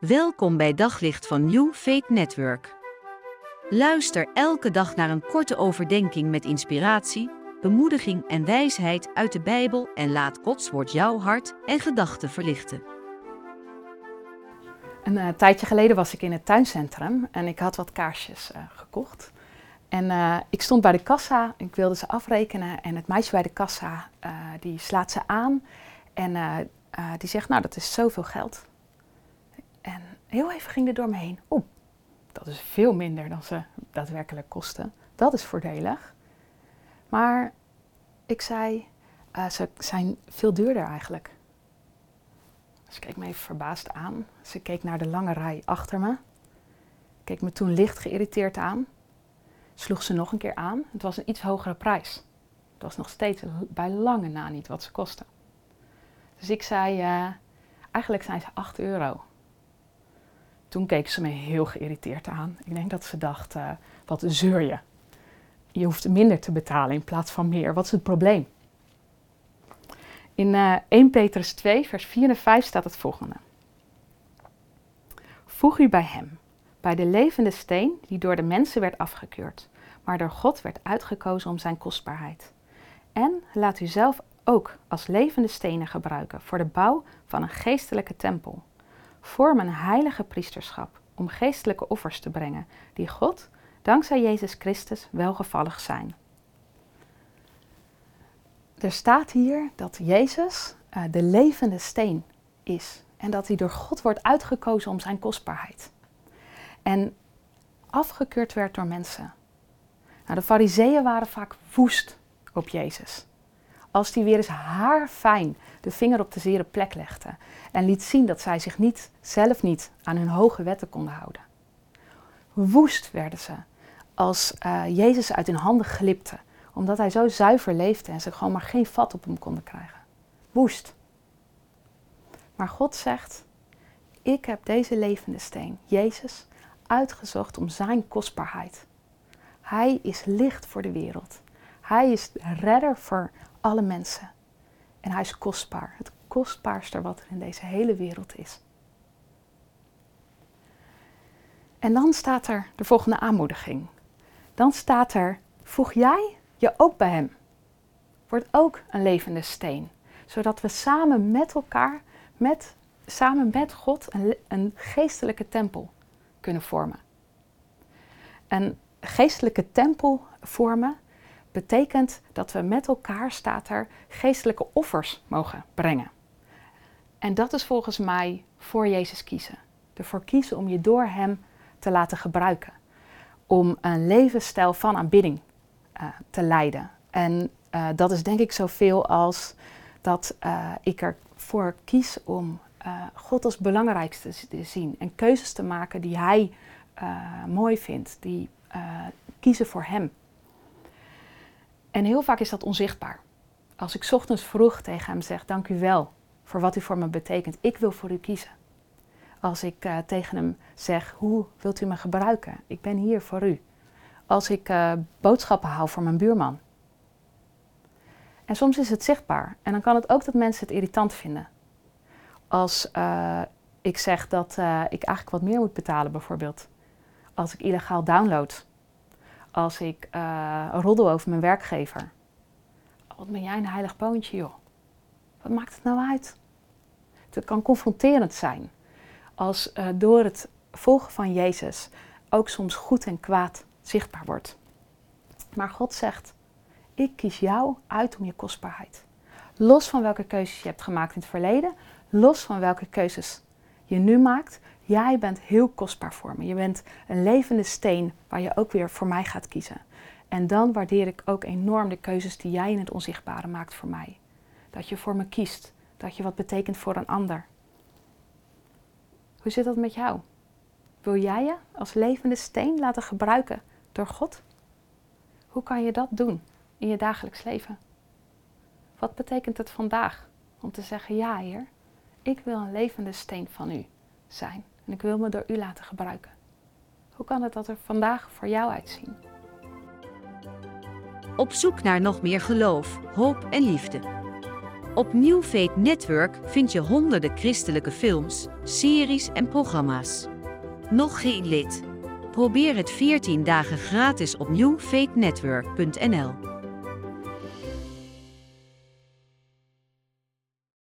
Welkom bij Daglicht van New Faith Network. Luister elke dag naar een korte overdenking met inspiratie, bemoediging en wijsheid uit de Bijbel en laat Gods woord jouw hart en gedachten verlichten. Een uh, tijdje geleden was ik in het tuincentrum en ik had wat kaarsjes uh, gekocht. En uh, ik stond bij de kassa, ik wilde ze afrekenen en het meisje bij de kassa die slaat ze aan en die zegt, nou dat is zoveel geld. Heel even ging er door me heen. Oeh, dat is veel minder dan ze daadwerkelijk kosten. Dat is voordelig. Maar ik zei, uh, ze zijn veel duurder eigenlijk. Ze keek me even verbaasd aan. Ze keek naar de lange rij achter me. Keek me toen licht geïrriteerd aan. Sloeg ze nog een keer aan. Het was een iets hogere prijs. Het was nog steeds bij lange na niet wat ze kostte. Dus ik zei, uh, eigenlijk zijn ze 8 euro. Toen keek ze me heel geïrriteerd aan. Ik denk dat ze dacht, uh, wat zeur je? Je hoeft minder te betalen in plaats van meer. Wat is het probleem? In uh, 1 Petrus 2, vers 4 en 5 staat het volgende. Voeg u bij hem, bij de levende steen die door de mensen werd afgekeurd, maar door God werd uitgekozen om zijn kostbaarheid. En laat u zelf ook als levende stenen gebruiken voor de bouw van een geestelijke tempel vorm een heilige priesterschap om geestelijke offers te brengen, die God, dankzij Jezus Christus, welgevallig zijn. Er staat hier dat Jezus uh, de levende steen is en dat hij door God wordt uitgekozen om zijn kostbaarheid. En afgekeurd werd door mensen. Nou, de fariseeën waren vaak woest op Jezus als die weer eens haarfijn de vinger op de zere plek legde en liet zien dat zij zich niet, zelf niet aan hun hoge wetten konden houden. Woest werden ze als uh, Jezus uit hun handen glipte, omdat hij zo zuiver leefde en ze gewoon maar geen vat op hem konden krijgen. Woest. Maar God zegt, ik heb deze levende steen, Jezus, uitgezocht om zijn kostbaarheid. Hij is licht voor de wereld. Hij is redder voor alle mensen. En hij is kostbaar. Het kostbaarste wat er in deze hele wereld is. En dan staat er de volgende aanmoediging. Dan staat er: voeg jij je ook bij hem. Word ook een levende steen. Zodat we samen met elkaar, met, samen met God, een, een geestelijke tempel kunnen vormen. Een geestelijke tempel vormen betekent dat we met elkaar, staat er, geestelijke offers mogen brengen. En dat is volgens mij voor Jezus kiezen. Ervoor kiezen om je door Hem te laten gebruiken. Om een levensstijl van aanbidding uh, te leiden. En uh, dat is denk ik zoveel als dat uh, ik ervoor kies om God als belangrijkste te zien. En keuzes te maken die Hij mooi vindt. Die kiezen voor Hem. En heel vaak is dat onzichtbaar. Als ik ochtends vroeg tegen hem zeg: Dank u wel voor wat u voor me betekent, ik wil voor u kiezen. Als ik uh, tegen hem zeg: Hoe wilt u me gebruiken? Ik ben hier voor u. Als ik uh, boodschappen haal voor mijn buurman. En soms is het zichtbaar. En dan kan het ook dat mensen het irritant vinden. Als uh, ik zeg dat ik eigenlijk wat meer moet betalen, bijvoorbeeld. Als ik illegaal download als ik uh, roddel over mijn werkgever. Wat ben jij een heilig poontje, joh. Wat maakt het nou uit? Het kan confronterend zijn. Als uh, door het volgen van Jezus ook soms goed en kwaad zichtbaar wordt. Maar God zegt, ik kies jou uit om je kostbaarheid. Los van welke keuzes je hebt gemaakt in het verleden, los van welke keuzes je nu maakt, Jij bent heel kostbaar voor me. Je bent een levende steen waar je ook weer voor mij gaat kiezen. En dan waardeer ik ook enorm de keuzes die jij in het onzichtbare maakt voor mij. Dat je voor me kiest. Dat je wat betekent voor een ander. Hoe zit dat met jou? Wil jij je als levende steen laten gebruiken door God? Hoe kan je dat doen in je dagelijks leven? Wat betekent het vandaag om te zeggen: Ja, Heer, ik wil een levende steen van u zijn. En ik wil me door u laten gebruiken. Hoe kan het dat er vandaag voor jou uitzien? Op zoek naar nog meer geloof, hoop en liefde. Op New Faith Network vind je honderden christelijke films, series en programma's. Nog geen lid? Probeer het 14 dagen gratis op newfaithnetwork.nl.